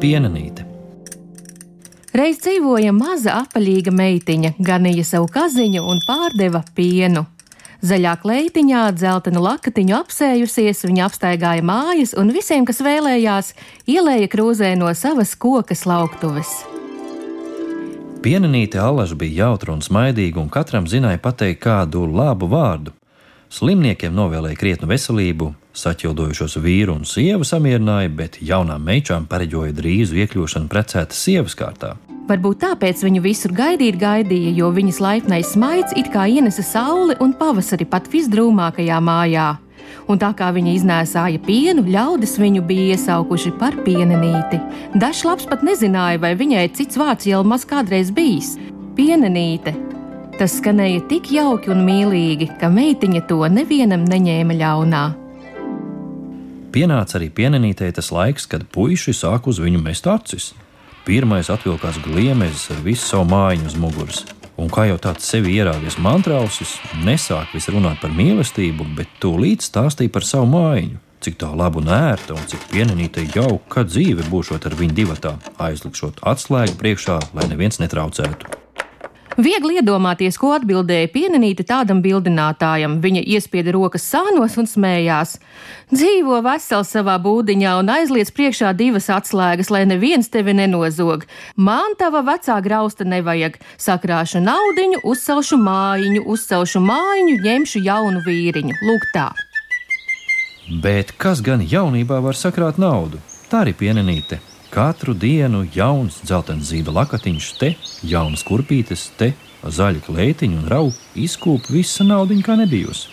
Pienanīte. Reiz dzīvoja maza apaļīga meitiņa, ganīja savu kaziņu un pārdeva pienu. Zaļā kleitiņā, dzeltenu lakatiņu apsējusies, viņa apstaigāja mājas un visiem, kas vēlējās, ielēja krūzē no savas kokas lauktuves. Pienanīte Allaž bija jautra un smaidīga, un katram zināja pateikt kādu labu vārdu. Slimniekiem novēlēja krietnu veselību, saķildojušos vīru un sievu samierināja, bet jaunām meičām pareģoja drīzu iekļūšanu precētas sievas kārtā. Varbūt tāpēc viņu visur gaidīt gaidīja, jo viņas laipnais smaids it kā ienesa sauli un pavasari pat visdrūmākajā mājā. Un tā kā viņa iznēsāja pienu, ļaudis viņu bija iesaukuši par pienenīti. Dažs labs pat nezināja, vai viņai cits vārds jau maz kādreiz bijis - pienenīte. Tas skanēja tik jauki un mīlīgi, ka meitiņa to nevienam neņēma ļaunā. Pienāca arī pienenītei tas laiks, kad puiši sāk uz viņu mest acis. Pirmais atvilkās gliemezis ar visu savu mājiņu uz muguras. Un kā jau tāds sevi ierāvies mantrausis, nesāk visu runāt par mīlestību, bet tūlīt stāstīja par savu mājiņu. Cik tā labu un ērta, un cik pienenīta jauka dzīve būšot ar viņu divatā, aizlikšot atslēgu priekšā, lai neviens netraucētu. Viegli iedomāties, ko atbildēja pienenīte tādam bildinātājam. Viņa iespieda rokas sānos un smējās. Dzīvo vesels savā būdiņā un aizliec priekšā divas atslēgas, lai neviens tevi nenozog. Man tava vecā grausta nevajag. Sakrāšu naudiņu, uzcelšu mājiņu, uzcelšu mājiņu, ņemšu jaunu vīriņu. Lūk tā. Bet kas gan jaunībā var sakrāt naudu? Tā arī pienenīte. Katru dienu jauns dzeltens zīda lakatiņš, te jaunas kurpītes, te zaļa kleitiņa un rauga izkūp visa naudiņa kā nebijusi.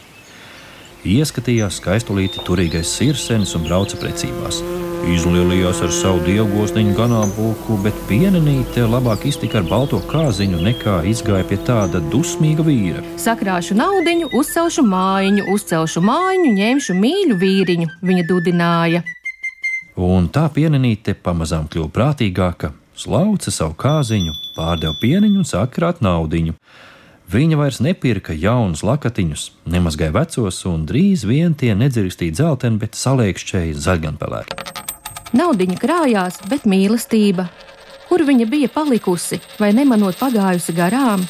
Ieskatījās skaistulīti turīgais sirsenis un brauca precībās. Izlielījās ar savu dievgosniņu ganāmpulku, bet pienenīte labāk iztika ar balto kāziņu nekā izgāja pie tāda dusmīga vīra. Sakrāšu naudiņu, uzcelšu mājiņu, uzcelšu mājiņu, ņemšu mīļu vīriņu, viņa dudināja. Un tā pienenīte pamazām kļuva prātīgāka, slauca savu kāziņu, pārdeva pieniņu un sāka krāt naudiņu. Viņa vairs nepirka jaunus lakatiņus, nemazgāja vecos, un drīz vien tie nedzirkstīja dzelteni, bet saliekšķēja zaļganpelēti. Naudiņa krājās, bet mīlestība, kur viņa bija palikusi vai nemanot pagājusi garām,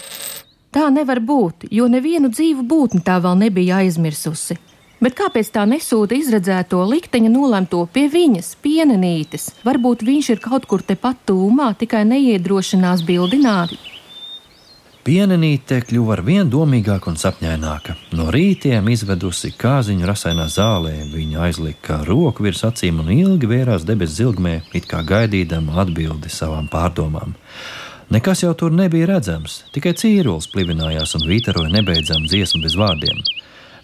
tā nevar būt, jo nevienu dzīvu būtni tā vēl nebija aizmirsusi. Bet kāpēc tā nesūta izredzēto likteņa nolemto pie viņas, pienenītes? Varbūt viņš ir kaut kur tepat tūmā, tikai neiedrošinās bildināt. Pienenīte kļuva ar vien domīgāka un sapņaināka. No rītiem izvedusi kāziņu rasainā zālē, viņa aizlika roku virs acīm un ilgi vērās debesu zilgmē, it kā gaidīdama atbildi savām pārdomām. Nekas jau tur nebija redzams, tikai cīrulis plivinājās un vītaroja nebeidzamu dziesmu bez vārdiem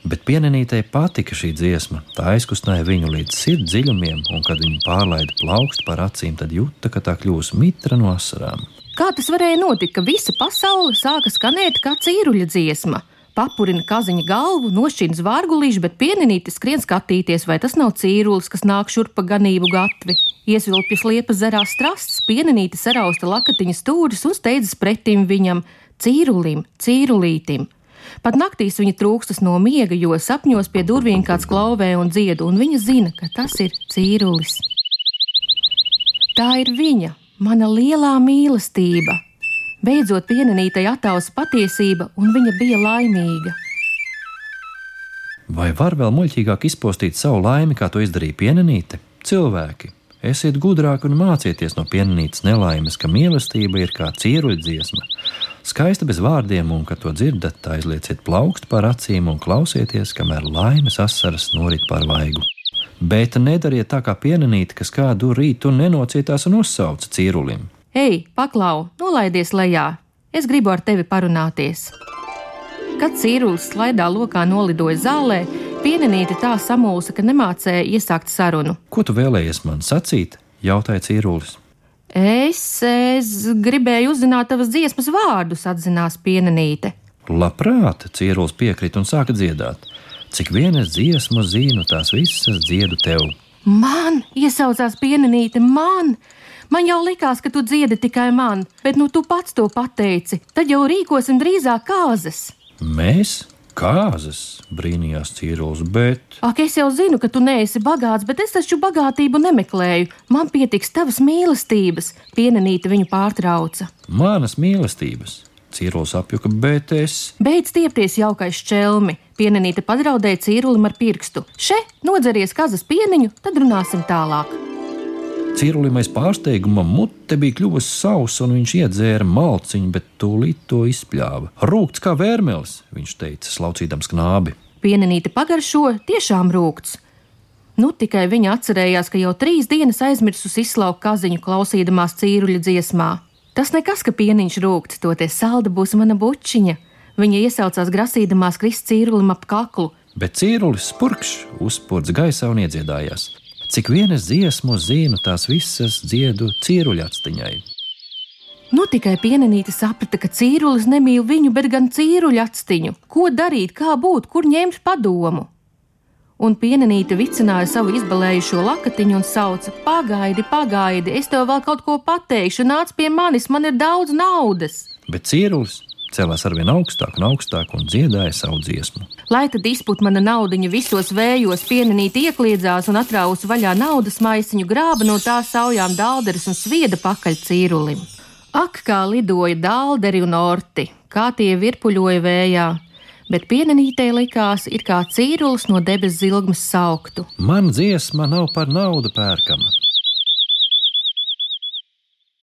bet pienenītei patika šī dziesma. Tā aizkustināja viņu līdz sirds dziļumiem, un kad viņa pārlaida plaukstu par acīm, tad jūta, ka tā kļūs mitra no asarām. Kā tas varēja notikt, ka visa pasaule sāka skanēt kā cīruļa dziesma? Papurina kaziņa galvu, nošķīna zvārgulīšu, bet pienenīte skrien skatīties, vai tas nav cīrulis, kas nāk šurp pa ganību gatvi. Iesvilpjas liepas zarā strasts, pienenīte sarausta lakatiņa stūris un steidzas pretim viņam, cīrulim, cīrulītim. Pat naktīs viņa trūkstas no miega, jo sapņos pie durvīm kāds klauvē un dziedu, un viņa zina, ka tas ir cīrulis. Tā ir viņa, mana lielā mīlestība. Beidzot, pienenītai attausa patiesība, un viņa bija laimīga. Vai var vēl muļķīgāk izpostīt savu laimi, kā to izdarīja pienenīte? Cilvēki, esiet gudrāki un mācieties no pienenītes nelaimes, ka mīlestība ir kā cieruļdziesma Skaista bez vārdiem, un, kad to dzirdat, aizlieciet plaukst par acīm un klausieties, kamēr laimes asaras norit par vaigu. Bet nedariet tā kā pienenīte, kas kādu rītu nenocietās un uzsauca cīrulim. Ei, paklau, nolaidies lejā! Es gribu ar tevi parunāties! Kad cīrulis slaidā lokā nolidoja zālē, pienenīte tā samulsa, ka nemācēja iesākt sarunu. Ko tu vēlējies man sacīt? jautāja cīrulis. Es, es gribēju uzzināt tavas dziesmas vārdus, atzinās pienenīte. Labprāt, cierulis piekrita un sāka dziedāt. Cik vienas dziesmu zinu, tās visas dziedu tev. Man, iesaucās pienenīte, man! Man jau likās, ka tu dziedi tikai man, bet nu tu pats to pateici. Tad jau rīkosim drīzāk kāzas. Mēs? Kāzas, brīnījās Cīrulis, bet. Ak, es jau zinu, ka tu neesi bagāts, bet es taču bagātību nemeklēju. Man pietiks tavas mīlestības, pienenīte viņu pārtrauca. Manas mīlestības. Cīrulis apjuka, bet es. Beidz stiepties jaukais čelmi. Pienenīte padraudēja Cīrulim ar pirkstu. Še, nodzeries kazas pieniņu, tad runāsim tālāk. Cirulim aiz pārsteiguma mute bija kļuvusi sausa, un viņš iedzēra malciņu, bet tūlīt to izspļāva. Rūkts kā vērmelis, viņš teica, slaucīdams knābi. Pienenīte pagaršo, tiešām rūkts. Nu, tikai viņa atcerējās, ka jau trīs dienas aizmirsusi izslaukt kaziņu, klausīdamās cīruļa dziesmā. Tas nekas, ka pieniņš rūkts, toties salda būs mana bučiņa. Viņa iesaucās grasīdamās krist cīrulim ap kaklu. Bet cīrulis spurkšs uzspurdz gaisā un iedziedājās. Cik vienas dziesmu zinu, tās visas dziedu cīruļastiņai. Nu tikai pienenīte saprata, ka cīrulis nemīl viņu, bet gan cīruļastiņu. Ko darīt, kā būt, kur ņemt padomu? Un pienenīte vicināja savu izbalējušo lakatiņu un sauca: Pagaidi, pagaidi, es tev vēl kaut ko pateikšu, nāc pie manis, man ir daudz naudas. Bet cīrulis celās arvien augstāk un augstāk un dziedāja savu dziesmu. Lai tad izput mana naudiņa visos vējos, pienenīt iekliedzās un atrausa vaļā naudas maisiņu, grāba no tā saujām dālderis un svieda pakaļ cīrulim. Ak, kā lidoja dālderi un orti, kā tie virpuļoja vējā! Bet pienenītei likās, ir kā cīrulis no debesu zilgmas sauktu. Man dziesma nav par naudu pērkama.